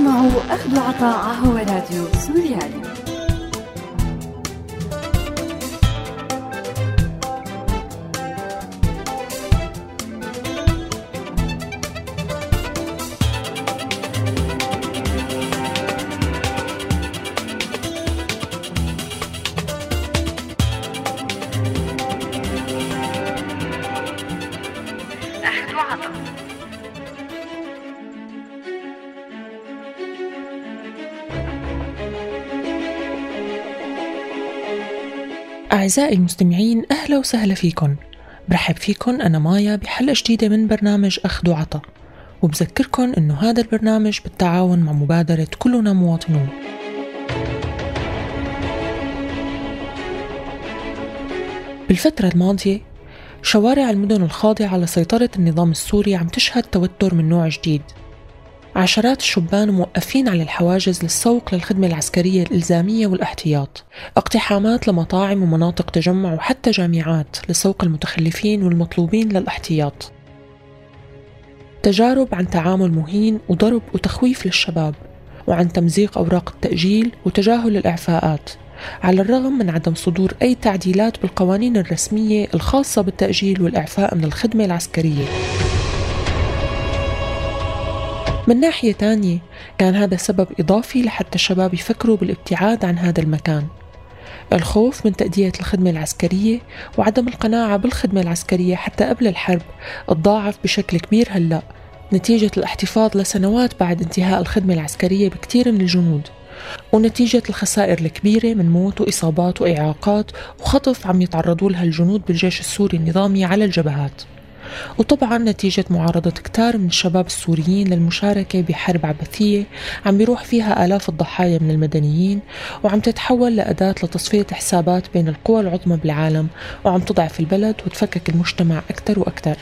تسمعوا أخذ وعطاء هو راديو سوريالي. أعزائي المستمعين أهلا وسهلا فيكن برحب فيكن أنا مايا بحلقة جديدة من برنامج أخذ وعطا. وبذكركن أنه هذا البرنامج بالتعاون مع مبادرة كلنا مواطنون. بالفترة الماضية شوارع المدن الخاضعة لسيطرة النظام السوري عم تشهد توتر من نوع جديد. عشرات الشبان موقفين على الحواجز للسوق للخدمة العسكرية الإلزامية والإحتياط. اقتحامات لمطاعم ومناطق تجمع وحتى جامعات لسوق المتخلفين والمطلوبين للإحتياط. تجارب عن تعامل مهين وضرب وتخويف للشباب وعن تمزيق أوراق التأجيل وتجاهل الإعفاءات على الرغم من عدم صدور أي تعديلات بالقوانين الرسمية الخاصة بالتأجيل والإعفاء من الخدمة العسكرية. من ناحية تانية كان هذا سبب إضافي لحتى الشباب يفكروا بالابتعاد عن هذا المكان. الخوف من تأدية الخدمة العسكرية وعدم القناعة بالخدمة العسكرية حتى قبل الحرب تضاعف بشكل كبير هلأ نتيجة الاحتفاظ لسنوات بعد انتهاء الخدمة العسكرية بكثير من الجنود ونتيجة الخسائر الكبيرة من موت وإصابات وإعاقات وخطف عم يتعرضوا لها الجنود بالجيش السوري النظامي على الجبهات. وطبعا نتيجة معارضة كتار من الشباب السوريين للمشاركة بحرب عبثية عم بيروح فيها آلاف الضحايا من المدنيين وعم تتحول لأداة لتصفية حسابات بين القوى العظمى بالعالم وعم تضعف البلد وتفكك المجتمع أكثر وأكثر.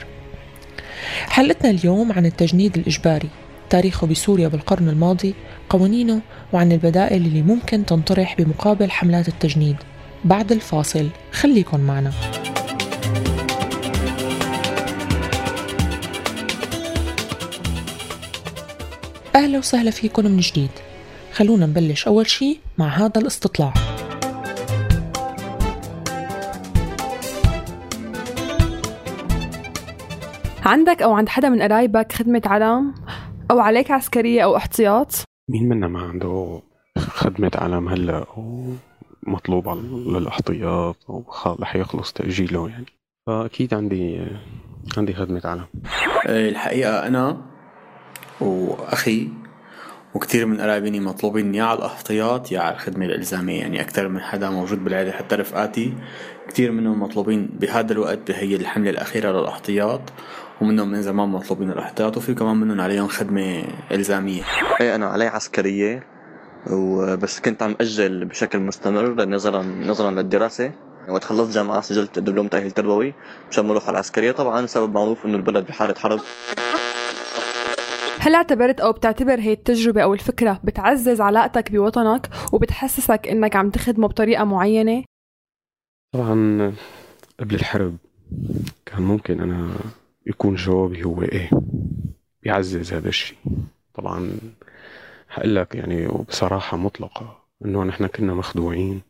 حلقتنا اليوم عن التجنيد الإجباري تاريخه بسوريا بالقرن الماضي قوانينه وعن البدائل اللي ممكن تنطرح بمقابل حملات التجنيد. بعد الفاصل خليكن معنا. أهلا وسهلا فيكم من جديد. خلونا نبلش أول شي مع هذا الاستطلاع. عندك أو عند حدا من قرايبك خدمة علام أو عليك عسكرية أو احتياط؟ مين منا ما عنده خدمة علام هلا ومطلوب للاحتياط أو رح يخلص تأجيله يعني؟ فأكيد عندي عندي خدمة علام إيه، الحقيقة أنا وأخي وكثير من قرايبيني مطلوبين يا على الاحتياط يا على الخدمة الإلزامية يعني أكثر من حدا موجود بالعيلة حتى رفقاتي. كثير منهم مطلوبين بهذا الوقت بهي الحملة الأخيرة للاحتياط ومنهم من زمان مطلوبين الاحتياط وفي كمان منهم عليهم خدمة إلزامية. إيه أنا علي عسكرية وبس كنت عم أجل بشكل مستمر نظرا نظرا للدراسة. وقت خلصت جامعة سجلت دبلوم تأهيل تربوي مشان بروح على العسكرية. طبعا سبب معروف إنه البلد بحالة حرب. هل اعتبرت أو بتعتبر هي التجربة أو الفكرة بتعزز علاقتك بوطنك وبتحسسك إنك عم تخدمه بطريقة معينة؟ طبعا قبل الحرب كان ممكن أنا يكون جوابي هو إيه بيعزز هذا الشيء طبعا حقول لك يعني وبصراحة مطلقة إنه نحن كنا مخدوعين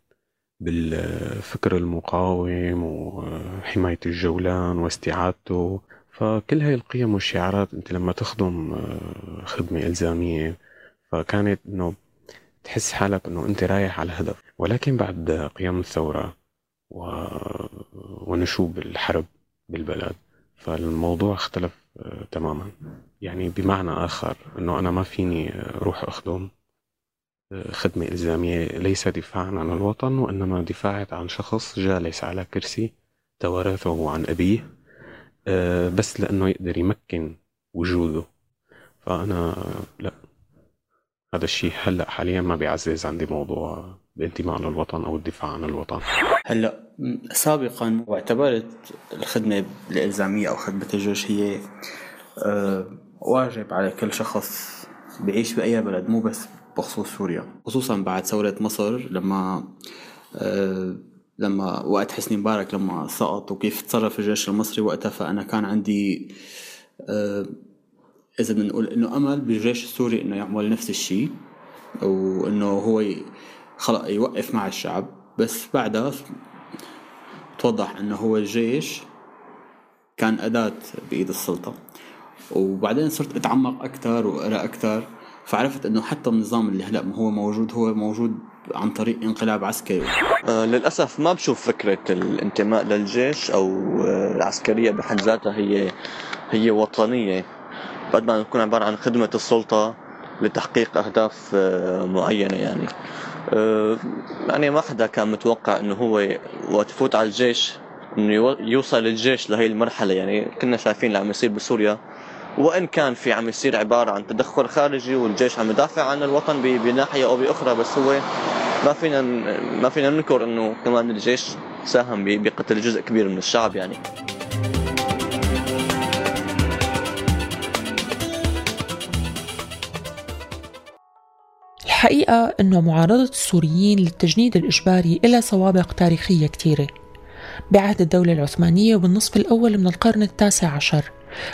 بالفكر المقاوم وحماية الجولان واستعادته فكل هاي القيم والشعارات انت لما تخدم آه، خدمة إلزامية فكانت إنه تحس حالك إنه أنت رايح على هدف. ولكن بعد قيام الثورة و... ونشوب الحرب بالبلد فالموضوع اختلف آه، تماما. يعني بمعنى آخر أنه أنا ما فيني أروح أخدم آه، خدمة إلزامية ليس دفاعا عن الوطن وإنما دفاعا عن شخص جالس على كرسي توارثه عن أبيه. بس لأنه يقدر يمكن وجوده. فأنا لا هذا الشيء هلأ حاليا ما بيعزز عندي موضوع الانتماء للوطن أو الدفاع عن الوطن. هلأ سابقا واعتبرت الخدمة الإلزامية أو خدمة الجيش هي آه، واجب على كل شخص بيعيش بأي بلد مو بس بخصوص سوريا. خصوصا بعد ثورة مصر لما آه، لما وقت حسني مبارك لما سقط وكيف تصرف الجيش المصري وقتها فأنا كان عندي آه، إذا بدنا نقول إنه أمل بالجيش السوري إنه يعمل نفس الشيء وإنه هو خلق يوقف مع الشعب. بس بعدها توضح إنه هو الجيش كان أداة بإيد السلطة. وبعدين صرت أتعمق أكثر وأقرأ أكثر فعرفت إنه حتى النظام اللي هلأ هو موجود هو موجود عن طريق انقلاب عسكري. آه للأسف ما بشوف فكرة الانتماء للجيش أو آه، العسكرية بحد ذاتها هي هي وطنية. بعد ما تكون عبارة عن خدمة السلطة لتحقيق أهداف آه معينة يعني. يعني ما حدا كان متوقع إنه هو وقت يفوت على الجيش إنه يوصل الجيش لهي المرحلة يعني. كنا شايفين اللي عم يصير بسوريا. وإن كان في عم يصير عبارة عن تدخل خارجي والجيش عم يدافع عن الوطن بناحية أو بأخرى بس هو ما فينا ما فينا ننكر إنه كمان الجيش ساهم بقتل جزء كبير من الشعب يعني. الحقيقة أنه معارضة السوريين للتجنيد الإجباري إلى سوابق تاريخية كثيرة بعهد الدولة العثمانية وبالنصف الأول من القرن التاسع عشر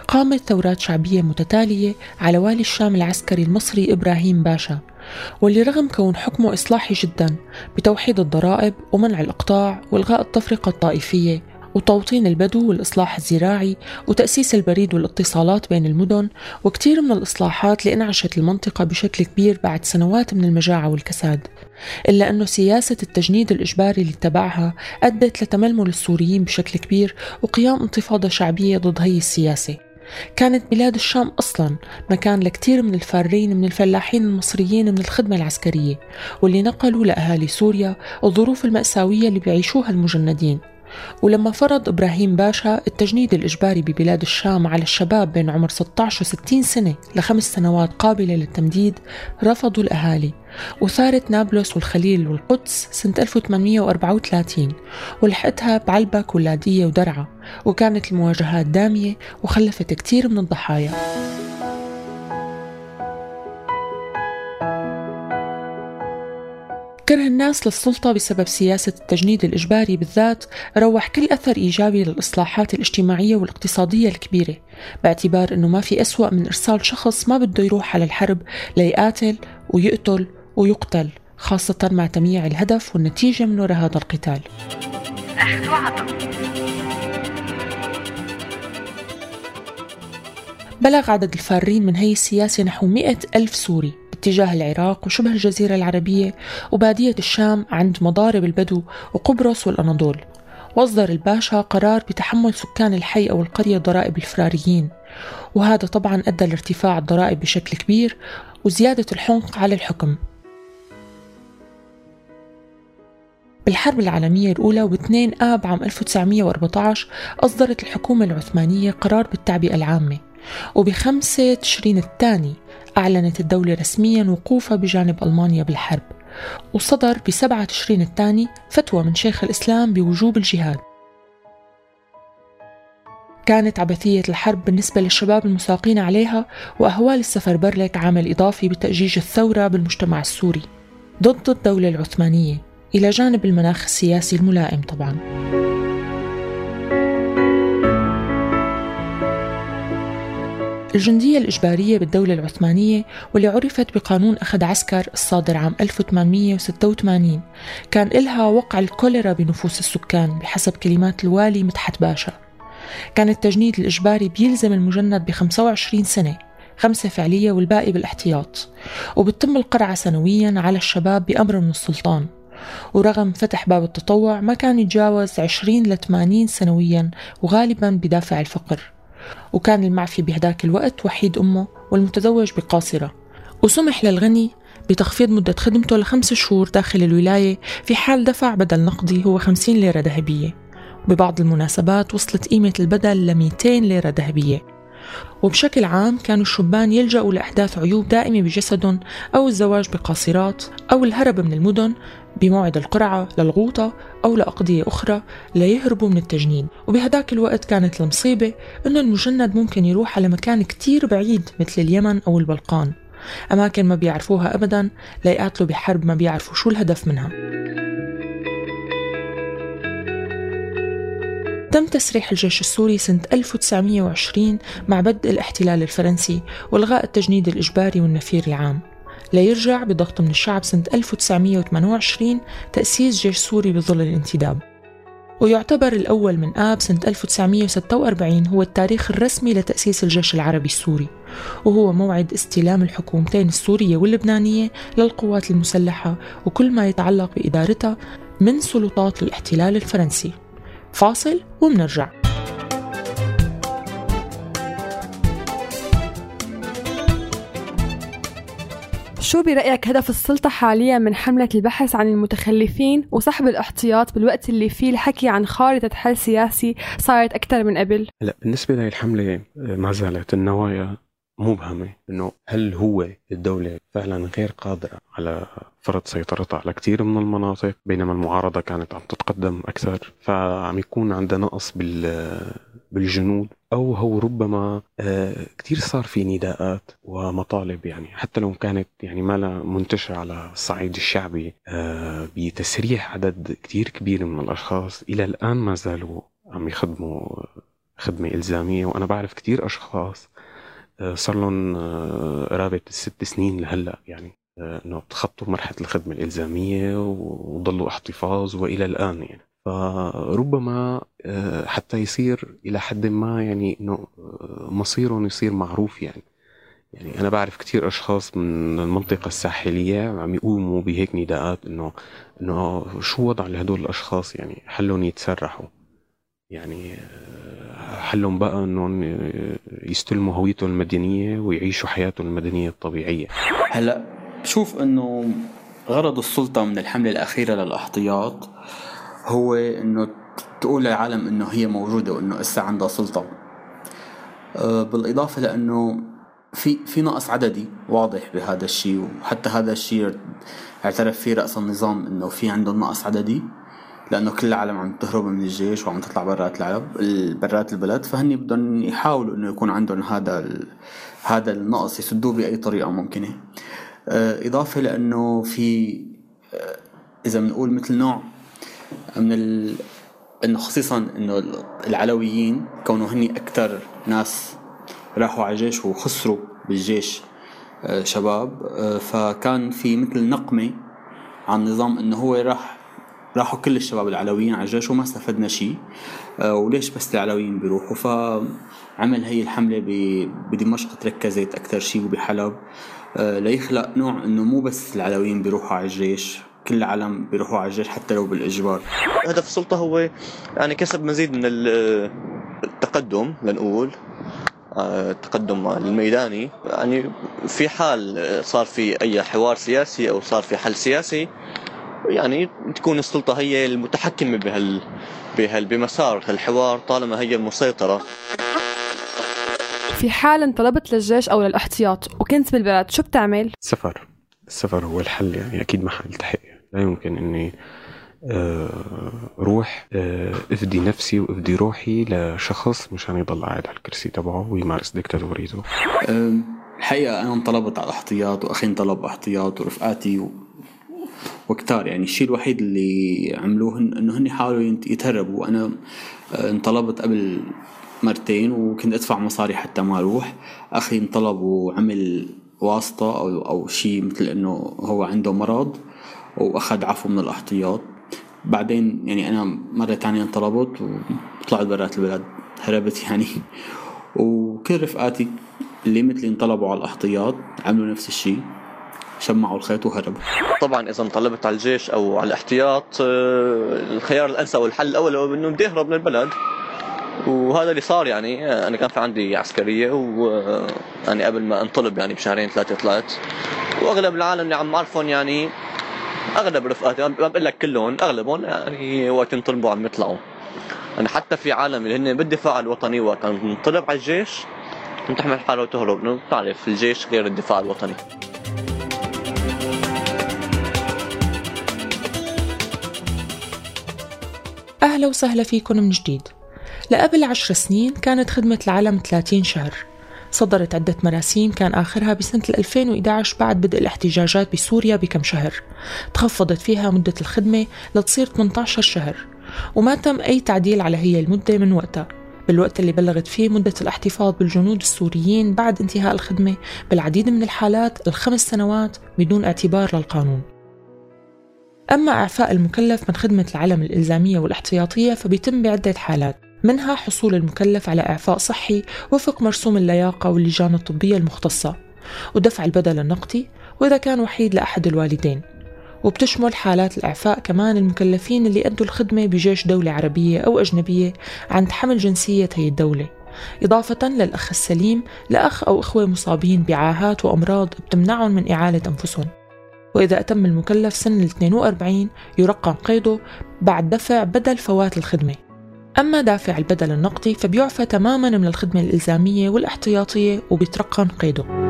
قامت ثورات شعبية متتالية على والي الشام العسكري المصري إبراهيم باشا. واللي رغم كون حكمه إصلاحي جدا بتوحيد الضرائب ومنع الإقطاع وإلغاء التفرقة الطائفية وتوطين البدو والإصلاح الزراعي وتأسيس البريد والاتصالات بين المدن وكثير من الإصلاحات اللي انعشت المنطقة بشكل كبير بعد سنوات من المجاعة والكساد. إلا أنه سياسة التجنيد الإجباري اللي اتبعها أدت لتململ السوريين بشكل كبير وقيام انتفاضة شعبية ضد هي السياسة. كانت بلاد الشام أصلا مكان لكثير من الفارين من الفلاحين المصريين من الخدمة العسكرية واللي نقلوا لأهالي سوريا الظروف المأساوية اللي بيعيشوها المجندين. ولما فرض إبراهيم باشا التجنيد الإجباري ببلاد الشام على الشباب بين عمر 16 و 60 سنة لخمس سنوات قابلة للتمديد رفضوا الأهالي. وثارت نابلس والخليل والقدس سنة 1834 ولحقتها بعلبك ولادية ودرعا وكانت المواجهات دامية وخلفت كتير من الضحايا. كره الناس للسلطة بسبب سياسة التجنيد الإجباري بالذات روح كل أثر إيجابي للإصلاحات الاجتماعية والاقتصادية الكبيرة باعتبار أنه ما في أسوأ من إرسال شخص ما بده يروح على الحرب ليقاتل ويقتل ويقتل خاصة مع تمييع الهدف والنتيجة من وراء هذا القتال. بلغ عدد الفارين من هي السياسة نحو مئة ألف سوري اتجاه العراق وشبه الجزيرة العربية وبادية الشام عند مضارب البدو وقبرص والأناضول. وأصدر الباشا قرار بتحمل سكان الحي أو القرية ضرائب الفراريين. وهذا طبعا أدى لارتفاع الضرائب بشكل كبير وزيادة الحنق على الحكم. بالحرب العالمية الأولى و2 آب عام 1914 أصدرت الحكومة العثمانية قرار بالتعبئة العامة وبخمسة تشرين الثاني أعلنت الدولة رسميا وقوفها بجانب ألمانيا بالحرب وصدر بسبعة تشرين الثاني فتوى من شيخ الإسلام بوجوب الجهاد. كانت عبثية الحرب بالنسبة للشباب المساقين عليها وأهوال السفر برلك عامل إضافي بتأجيج الثورة بالمجتمع السوري ضد الدولة العثمانية. إلى جانب المناخ السياسي الملائم طبعاً. الجندية الإجبارية بالدولة العثمانية واللي عرفت بقانون أخذ عسكر الصادر عام 1886 كان إلها وقع الكوليرا بنفوس السكان بحسب كلمات الوالي مدحت باشا. كان التجنيد الإجباري بيلزم المجند ب 25 سنة خمسة فعلية والباقي بالاحتياط. وبتم القرعة سنويا على الشباب بأمر من السلطان. ورغم فتح باب التطوع ما كان يتجاوز 20 ل 80 سنويا وغالبا بدافع الفقر. وكان المعفي بهداك الوقت وحيد أمه والمتزوج بقاصرة. وسمح للغني بتخفيض مدة خدمته لخمس شهور داخل الولاية في حال دفع بدل نقدي هو 50 ليرة ذهبية. وببعض المناسبات وصلت قيمة البدل ل 200 ليرة ذهبية. وبشكل عام كانوا الشبان يلجأوا لإحداث عيوب دائمة بجسدهم أو الزواج بقاصرات أو الهرب من المدن بموعد القرعة للغوطة أو لأقضية أخرى ليهربوا من التجنين. وبهداك الوقت كانت المصيبة أنه المجند ممكن يروح على مكان كتير بعيد مثل اليمن أو البلقان. أماكن ما بيعرفوها أبدا ليقاتلوا بحرب ما بيعرفوا شو الهدف منها. تم تسريح الجيش السوري سنة 1920 مع بدء الاحتلال الفرنسي والغاء التجنيد الإجباري والنفير العام. ليرجع بضغط من الشعب سنة 1928 تأسيس جيش سوري بظل الانتداب. ويعتبر الأول من آب سنة 1946 هو التاريخ الرسمي لتأسيس الجيش العربي السوري وهو موعد استلام الحكومتين السورية واللبنانية للقوات المسلحة وكل ما يتعلق بإدارتها من سلطات الاحتلال الفرنسي. فاصل ومنرجع شو برأيك هدف السلطة حاليا من حملة البحث عن المتخلفين وسحب الاحتياط بالوقت اللي فيه الحكي عن خارطة حل سياسي صارت أكثر من قبل؟ لا بالنسبة لهي الحملة ما زالت النوايا مبهمة إنه هل هو الدولة فعلا غير قادرة على فرض سيطرتها على كثير من المناطق بينما المعارضة كانت عم تتقدم أكثر؟ فعم يكون عندها نقص بالجنود؟ أو هو ربما آه، كثير صار في نداءات ومطالب يعني حتى لو كانت يعني ما منتشرة على الصعيد الشعبي آه، بتسريح عدد كثير كبير من الأشخاص إلى الآن ما زالوا عم يخدموا خدمة إلزامية وأنا بعرف كثير أشخاص صار لهم قرابة الست سنين لهلا يعني إنه تخطوا مرحلة الخدمة الإلزامية وضلوا احتفاظ وإلى الآن يعني. فربما آه، حتى يصير إلى حد ما يعني إنه آه، مصيرهم يصير معروف يعني. يعني أنا بعرف كثير أشخاص من المنطقة الساحلية عم يقوموا بهيك نداءات إنه إنه شو وضع لهدول الأشخاص يعني حلهم يتسرحوا. يعني آه، حلهم بقى إنهم يستلموا هويتهم المدنية ويعيشوا حياتهم المدنية الطبيعية. هلا بشوف إنه غرض السلطة من الحملة الأخيرة للأحتياط هو إنه تقول للعالم إنه هي موجودة وإنه إسا عندها سلطة. أه، بالإضافة لإنه في في نقص عددي واضح بهذا الشيء وحتى هذا الشيء اعترف فيه رأس النظام إنه في عندهم نقص عددي. لأنه كل العالم عم تهرب من الجيش وعم تطلع برات العرب برات البلد فهني بدهم يحاولوا إنه يكون عندهم هذا هذا النقص يسدوه بأي طريقة ممكنة. أه، إضافة لأنه في أه، إذا بنقول مثل نوع من ال... إنه خصيصا إنه العلويين كونوا هني أكثر ناس راحوا على الجيش وخسروا بالجيش آه، شباب آه، فكان في مثل نقمة عن النظام إنه هو راح راحوا كل الشباب العلويين على الجيش وما استفدنا شيء آه، وليش بس العلويين بيروحوا؟ فعمل هي الحملة بدمشق تركزت أكثر شيء وبحلب. ليخلق نوع إنه مو بس العلويين بيروحوا على الجيش كل العالم بيروحوا على الجيش حتى لو بالإجبار. هدف السلطة هو يعني كسب مزيد من التقدم لنقول. التقدم الميداني. يعني في حال صار في أي حوار سياسي أو صار في حل سياسي يعني تكون السلطة هي المتحكمة بهال بهال بمسار الحوار طالما هي المسيطرة في حال انطلبت للجيش أو للاحتياط وكنت بالبلد شو بتعمل؟ سفر السفر هو الحل يعني أكيد ما حنلتحق لا يمكن إني آه، روح آه، أفدي نفسي وأفدي روحي لشخص مشان يضل قاعد على الكرسي تبعه ويمارس ديكتاتوريته الحقيقة أنا انطلبت على احتياط وأخي انطلب احتياط ورفقاتي. وكتار. يعني الشيء الوحيد اللي عملوه إنه هن حاولوا يتهربوا. وأنا آه، انطلبت قبل مرتين وكنت أدفع مصاري حتى ما أروح. أخي انطلب وعمل واسطة أو أو شيء مثل إنه هو عنده مرض وأخذ عفو من الاحتياط. بعدين يعني أنا مرة تانية انطلبت وطلعت برات البلد. هربت يعني. وكل رفقاتي اللي مثلي انطلبوا على الاحتياط عملوا نفس الشيء. شمعوا الخيط وهربوا. طبعا إذا انطلبت على الجيش أو على الاحتياط آه، الخيار الأنسب والحل الأول هو إنه بدي اهرب من البلد. وهذا اللي صار يعني أنا كان في عندي عسكرية و يعني قبل ما انطلب يعني بشهرين ثلاثة طلعت وأغلب العالم اللي عم اعرفهم يعني أغلب رفقاتي ما بقول لك كلهم أغلبهم يعني وقت ينطلبوا عم يطلعوا. يعني حتى في عالم اللي هن بالدفاع الوطني وقت انطلب على الجيش تحمل حاله وتهرب بتعرف الجيش غير الدفاع الوطني. أهلا وسهلا فيكم من جديد. لقبل عشر سنين كانت خدمة العلم 30 شهر. صدرت عدة مراسيم كان آخرها بسنة 2011 بعد بدء الاحتجاجات بسوريا بكم شهر. تخفضت فيها مدة الخدمة لتصير 18 شهر. وما تم أي تعديل على هي المدة من وقتها. بالوقت اللي بلغت فيه مدة الاحتفاظ بالجنود السوريين بعد انتهاء الخدمة بالعديد من الحالات الخمس سنوات بدون اعتبار للقانون. أما إعفاء المكلف من خدمة العلم الإلزامية والاحتياطية فبيتم بعدة حالات منها حصول المكلف على إعفاء صحي وفق مرسوم اللياقة واللجان الطبية المختصة ودفع البدل النقدي وإذا كان وحيد لأحد الوالدين وبتشمل حالات الإعفاء كمان المكلفين اللي أدوا الخدمة بجيش دولة عربية أو أجنبية عند حمل جنسية هي الدولة إضافة للأخ السليم لأخ أو إخوة مصابين بعاهات وأمراض بتمنعهم من إعالة أنفسهم. وإذا أتم المكلف سن ال 42 يرقم قيده بعد دفع بدل فوات الخدمة. أما دافع البدل النقدي فبيعفى تماما من الخدمة الإلزامية والإحتياطية وبيترقم قيده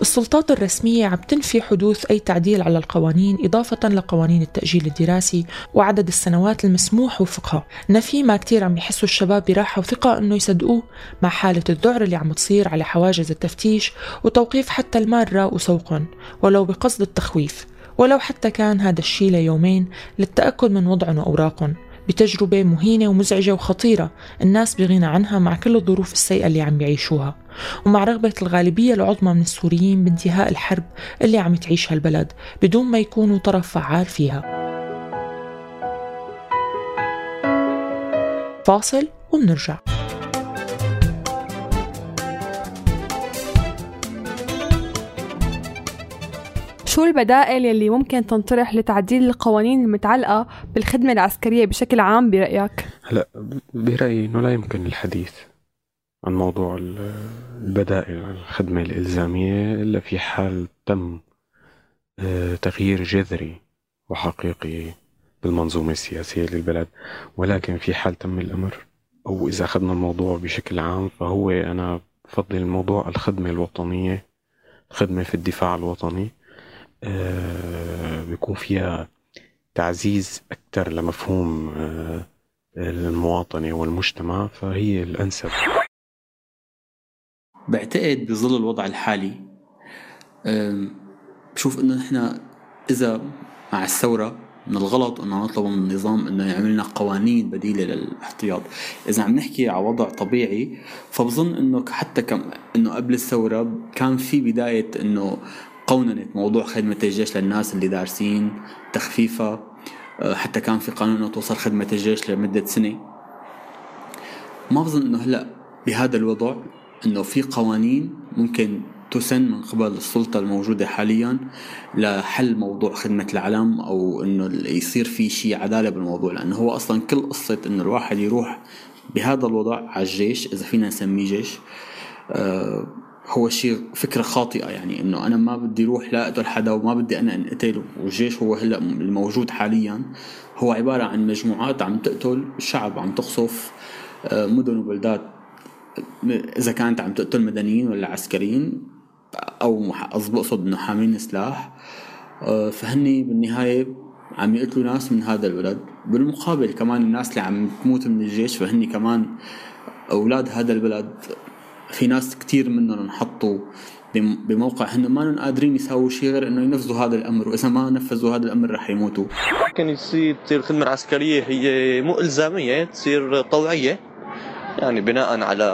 السلطات الرسمية عم تنفي حدوث أي تعديل على القوانين إضافة لقوانين التأجيل الدراسي وعدد السنوات المسموح وفقها. نفي ما كتير عم يحسوا الشباب براحة وثقة أنه يصدقوه مع حالة الذعر اللي عم تصير على حواجز التفتيش وتوقيف حتى المارة وسوقهم ولو بقصد التخويف. ولو حتى كان هذا الشيء ليومين للتأكد من وضعهم وأوراقهم. بتجربة مهينة ومزعجة وخطيرة. الناس بغنى عنها مع كل الظروف السيئة اللي عم بيعيشوها. ومع رغبة الغالبية العظمى من السوريين بانتهاء الحرب اللي عم تعيشها البلد بدون ما يكونوا طرف فعال فيها. فاصل ومنرجع شو البدائل يلي ممكن تنطرح لتعديل القوانين المتعلقة بالخدمة العسكرية بشكل عام برأيك؟ هلا برأيي إنه لا يمكن الحديث عن موضوع البدائل عن الخدمة الإلزامية إلا في حال تم آه، تغيير جذري وحقيقي بالمنظومة السياسية للبلد ولكن في حال تم الأمر أو إذا أخذنا الموضوع بشكل عام فهو أنا بفضل موضوع الخدمة الوطنية الخدمة في الدفاع الوطني بيكون فيها تعزيز أكثر لمفهوم آه، المواطنة والمجتمع فهي الأنسب. بعتقد بظل الوضع الحالي. بشوف إنه نحن إذا مع الثورة من الغلط إنه نطلب من النظام إنه يعمل لنا قوانين بديلة للاحتياط، إذا عم نحكي على وضع طبيعي فبظن إنه حتى كم إنه قبل الثورة كان في بداية إنه قوننة موضوع خدمة الجيش للناس اللي دارسين تخفيفها أه، حتى كان في قانون إنه توصل خدمة الجيش لمدة سنة. ما بظن إنه هلأ بهذا الوضع إنه في قوانين ممكن تسن من قبل السلطة الموجودة حاليا لحل موضوع خدمة العلم أو إنه يصير في شيء عدالة بالموضوع لأنه هو أصلا كل قصة إنه الواحد يروح بهذا الوضع على الجيش إذا فينا نسميه جيش آه هو شيء فكرة خاطئة يعني إنه أنا ما بدي أروح لا أقتل حدا وما بدي أنا أنقتل. والجيش هو هلأ الموجود حاليا. هو عبارة عن مجموعات عم تقتل الشعب عم تقصف آه، مدن وبلدات إذا كانت عم تقتل مدنيين ولا عسكريين أو بقصد إنه حاملين سلاح. آه، فهني بالنهاية عم يقتلوا ناس من هذا البلد. بالمقابل كمان الناس اللي عم تموت من الجيش فهني كمان أولاد هذا البلد في ناس كتير منهم انحطوا بموقع هن ما قادرين يساووا شيء غير إنه ينفذوا هذا الأمر وإذا ما نفذوا هذا الأمر رح يموتوا. ممكن يصير تصير الخدمه العسكريه هي مو إلزامية تصير طوعية يعني بناء على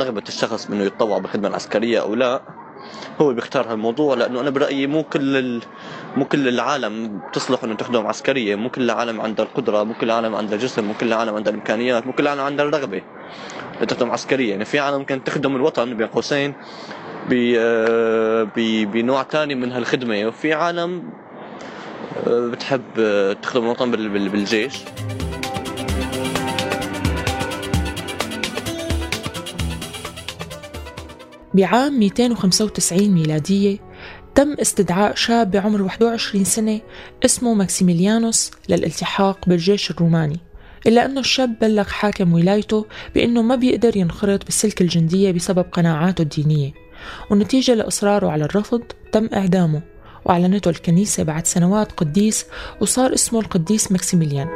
رغبة الشخص انه يتطوع بالخدمة العسكرية أو لا هو بيختار هالموضوع لأنه أنا برأيي مو كل ال... مو كل العالم بتصلح إنه تخدم عسكرية مو كل العالم عندها القدرة مو كل العالم عندها جسم مو كل العالم عندها الإمكانيات مو كل العالم عندها الرغبة. لتخدم عسكرية. يعني في عالم ممكن تخدم الوطن بين قوسين بنوع ثاني من هالخدمة. وفي عالم آه، بتحب تخدم الوطن بالجيش. بعام 295 ميلادية تم استدعاء شاب بعمر 21 سنة اسمه ماكسيميليانوس للالتحاق بالجيش الروماني. إلا أنه الشاب بلغ حاكم ولايته بأنه ما بيقدر ينخرط بالسلك الجندية بسبب قناعاته الدينية. ونتيجة لإصراره على الرفض تم إعدامه وأعلنته الكنيسة بعد سنوات قديس وصار اسمه القديس ماكسيميليان.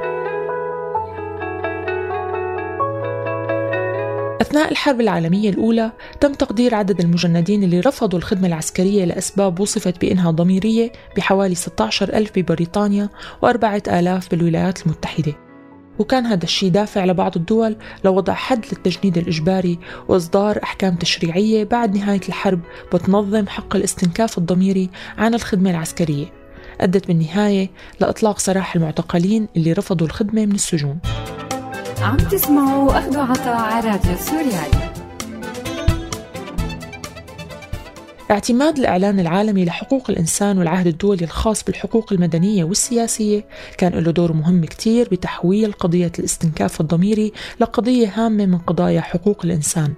وأثناء الحرب العالمية الأولى تم تقدير عدد المجندين اللي رفضوا الخدمة العسكرية لأسباب وصفت بأنها ضميرية بحوالي 16 ألف ببريطانيا و4 آلاف بالولايات المتحدة. وكان هذا الشيء دافع لبعض الدول لوضع حد للتجنيد الإجباري وإصدار أحكام تشريعية بعد نهاية الحرب بتنظم حق الاستنكاف الضميري عن الخدمة العسكرية. أدت بالنهاية لإطلاق سراح المعتقلين اللي رفضوا الخدمة من السجون. عم تسمعوا أخذ عطاء على راديو سوريالي. اعتماد الإعلان العالمي لحقوق الإنسان والعهد الدولي الخاص بالحقوق المدنية والسياسية كان له دور مهم كتير بتحويل قضية الاستنكاف الضميري لقضية هامة من قضايا حقوق الإنسان.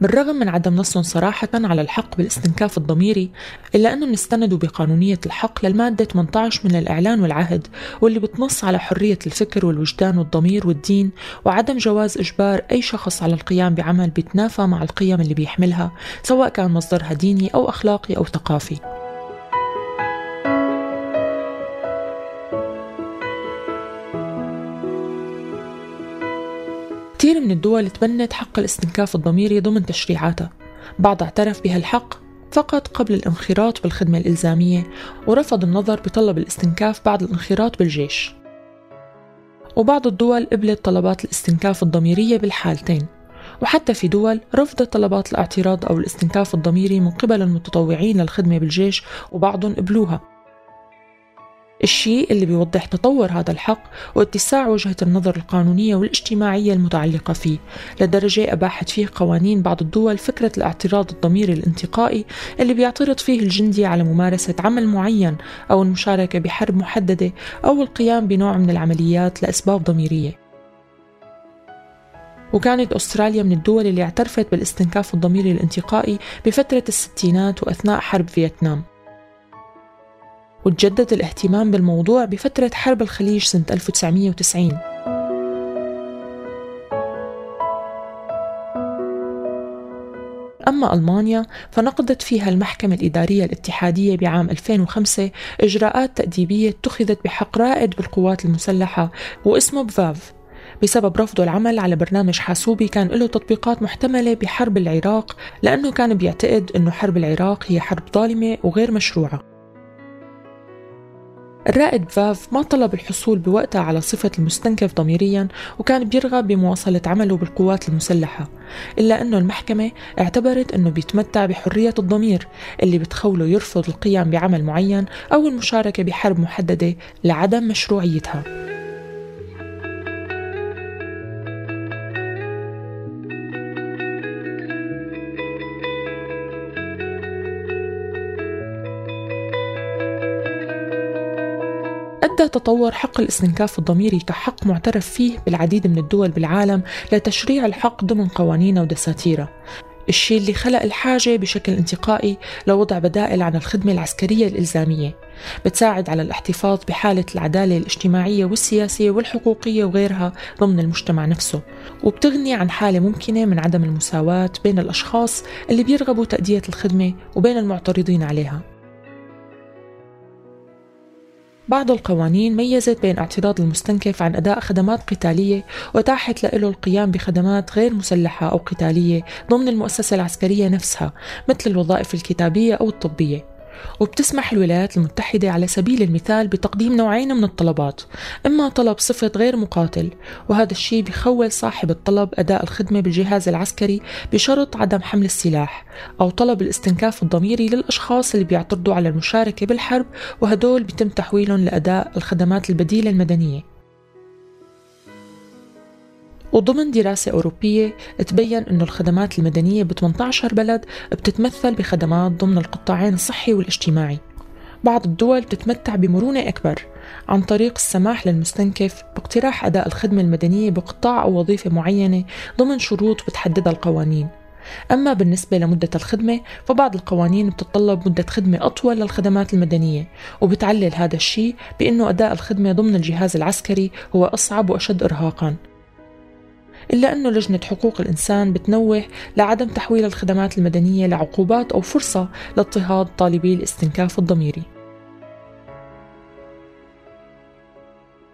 بالرغم من عدم نصهم صراحة على الحق بالاستنكاف الضميري إلا أنهم استندوا بقانونية الحق للمادة 18 من الإعلان والعهد واللي بتنص على حرية الفكر والوجدان والضمير والدين وعدم جواز إجبار أي شخص على القيام بعمل بيتنافى مع القيم اللي بيحملها سواء كان مصدرها ديني أو أخلاقي أو ثقافي. كثير من الدول تبنت حق الاستنكاف الضميري ضمن تشريعاتها. بعض اعترف بهالحق فقط قبل الانخراط بالخدمة الإلزامية ورفض النظر بطلب الاستنكاف بعد الانخراط بالجيش. وبعض الدول قبلت طلبات الاستنكاف الضميرية بالحالتين. وحتى في دول رفضت طلبات الاعتراض أو الاستنكاف الضميري من قبل المتطوعين للخدمة بالجيش وبعضهم قبلوها. الشيء اللي بيوضح تطور هذا الحق واتساع وجهة النظر القانونية والاجتماعية المتعلقة فيه لدرجة أباحت فيه قوانين بعض الدول فكرة الاعتراض الضميري الانتقائي اللي بيعترض فيه الجندي على ممارسة عمل معين أو المشاركة بحرب محددة أو القيام بنوع من العمليات لأسباب ضميرية. وكانت أستراليا من الدول اللي اعترفت بالاستنكاف الضميري الانتقائي بفترة الستينات وأثناء حرب فيتنام. وتجدد الاهتمام بالموضوع بفترة حرب الخليج سنة 1990 أما ألمانيا فنقضت فيها المحكمة الإدارية الاتحادية بعام 2005 إجراءات تأديبية اتخذت بحق رائد بالقوات المسلحة واسمه بفاف بسبب رفضه العمل على برنامج حاسوبي كان له تطبيقات محتملة بحرب العراق لأنه كان بيعتقد أنه حرب العراق هي حرب ظالمة وغير مشروعة. الرائد فاف ما طلب الحصول بوقتها على صفة المستنكف ضميريا وكان بيرغب بمواصلة عمله بالقوات المسلحة إلا أنه المحكمة اعتبرت أنه بيتمتع بحرية الضمير اللي بتخوله يرفض القيام بعمل معين أو المشاركة بحرب محددة لعدم مشروعيتها. أدى تطور حق الاستنكاف الضميري كحق معترف فيه بالعديد من الدول بالعالم لتشريع الحق ضمن قوانينها ودساتيرها الشيء اللي خلق الحاجة بشكل انتقائي لوضع بدائل عن الخدمة العسكرية الإلزامية بتساعد على الاحتفاظ بحالة العدالة الاجتماعية والسياسية والحقوقية وغيرها ضمن المجتمع نفسه. وبتغني عن حالة ممكنة من عدم المساواة بين الأشخاص اللي بيرغبوا تأدية الخدمة وبين المعترضين عليها. بعض القوانين ميزت بين اعتراض المستنكف عن أداء خدمات قتالية وتاحت له القيام بخدمات غير مسلحة أو قتالية ضمن المؤسسة العسكرية نفسها مثل الوظائف الكتابية أو الطبية. وبتسمح الولايات المتحدة على سبيل المثال بتقديم نوعين من الطلبات إما طلب صفة غير مقاتل وهذا الشيء بخول صاحب الطلب أداء الخدمة بالجهاز العسكري بشرط عدم حمل السلاح أو طلب الاستنكاف الضميري للأشخاص اللي بيعترضوا على المشاركة بالحرب وهدول بيتم تحويلهم لأداء الخدمات البديلة المدنية. وضمن دراسة أوروبية تبين أن الخدمات المدنية ب 18 بلد بتتمثل بخدمات ضمن القطاعين الصحي والاجتماعي. بعض الدول بتتمتع بمرونة أكبر عن طريق السماح للمستنكف باقتراح أداء الخدمة المدنية بقطاع أو وظيفة معينة ضمن شروط بتحددها القوانين. أما بالنسبة لمدة الخدمة فبعض القوانين بتتطلب مدة خدمة أطول للخدمات المدنية وبتعلل هذا الشيء بأنه أداء الخدمة ضمن الجهاز العسكري هو أصعب وأشد إرهاقاً. إلا أنه لجنة حقوق الإنسان بتنوه لعدم تحويل الخدمات المدنية لعقوبات أو فرصة لاضطهاد طالبي الاستنكاف الضميري.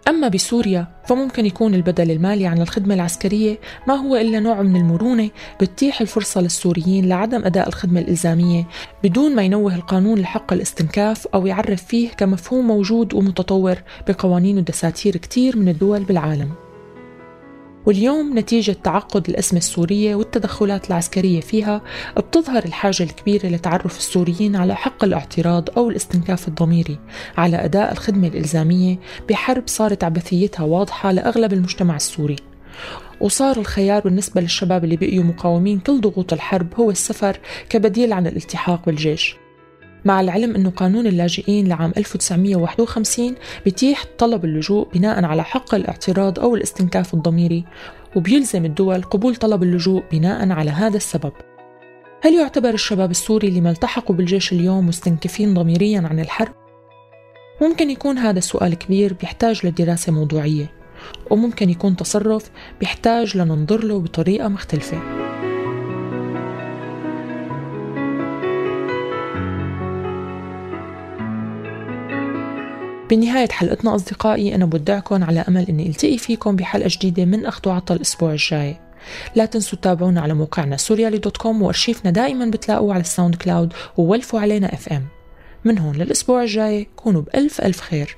أما بسوريا فممكن يكون البدل المالي عن الخدمة العسكرية ما هو إلا نوع من المرونة بتتيح الفرصة للسوريين لعدم أداء الخدمة الإلزامية بدون ما ينوه القانون لحق الاستنكاف أو يعرف فيه كمفهوم موجود ومتطور بقوانين ودساتير كتير من الدول بالعالم. واليوم نتيجة تعقد الأزمة السورية والتدخلات العسكرية فيها بتظهر الحاجة الكبيرة لتعرف السوريين على حق الاعتراض أو الاستنكاف الضميري على أداء الخدمة الإلزامية بحرب صارت عبثيتها واضحة لأغلب المجتمع السوري. وصار الخيار بالنسبة للشباب اللي بقيوا مقاومين كل ضغوط الحرب هو السفر كبديل عن الالتحاق بالجيش. مع العلم أنه قانون اللاجئين لعام 1951 بيتيح طلب اللجوء بناء على حق الاعتراض أو الاستنكاف الضميري وبيلزم الدول قبول طلب اللجوء بناء على هذا السبب هل يعتبر الشباب السوري اللي ما التحقوا بالجيش اليوم مستنكفين ضميريا عن الحرب؟ ممكن يكون هذا سؤال كبير بيحتاج لدراسة موضوعية وممكن يكون تصرف بيحتاج لننظر له بطريقة مختلفة بنهاية حلقتنا أصدقائي أنا بودعكم على أمل أني ألتقي فيكم بحلقة جديدة من أخد وعطا الأسبوع الجاي. لا تنسوا تتابعونا على موقعنا سوريالي dot com وأرشيفنا دائما بتلاقوه على ال SoundCloud وولفوا علينا FM من هون للأسبوع الجاي كونوا بألف ألف خير.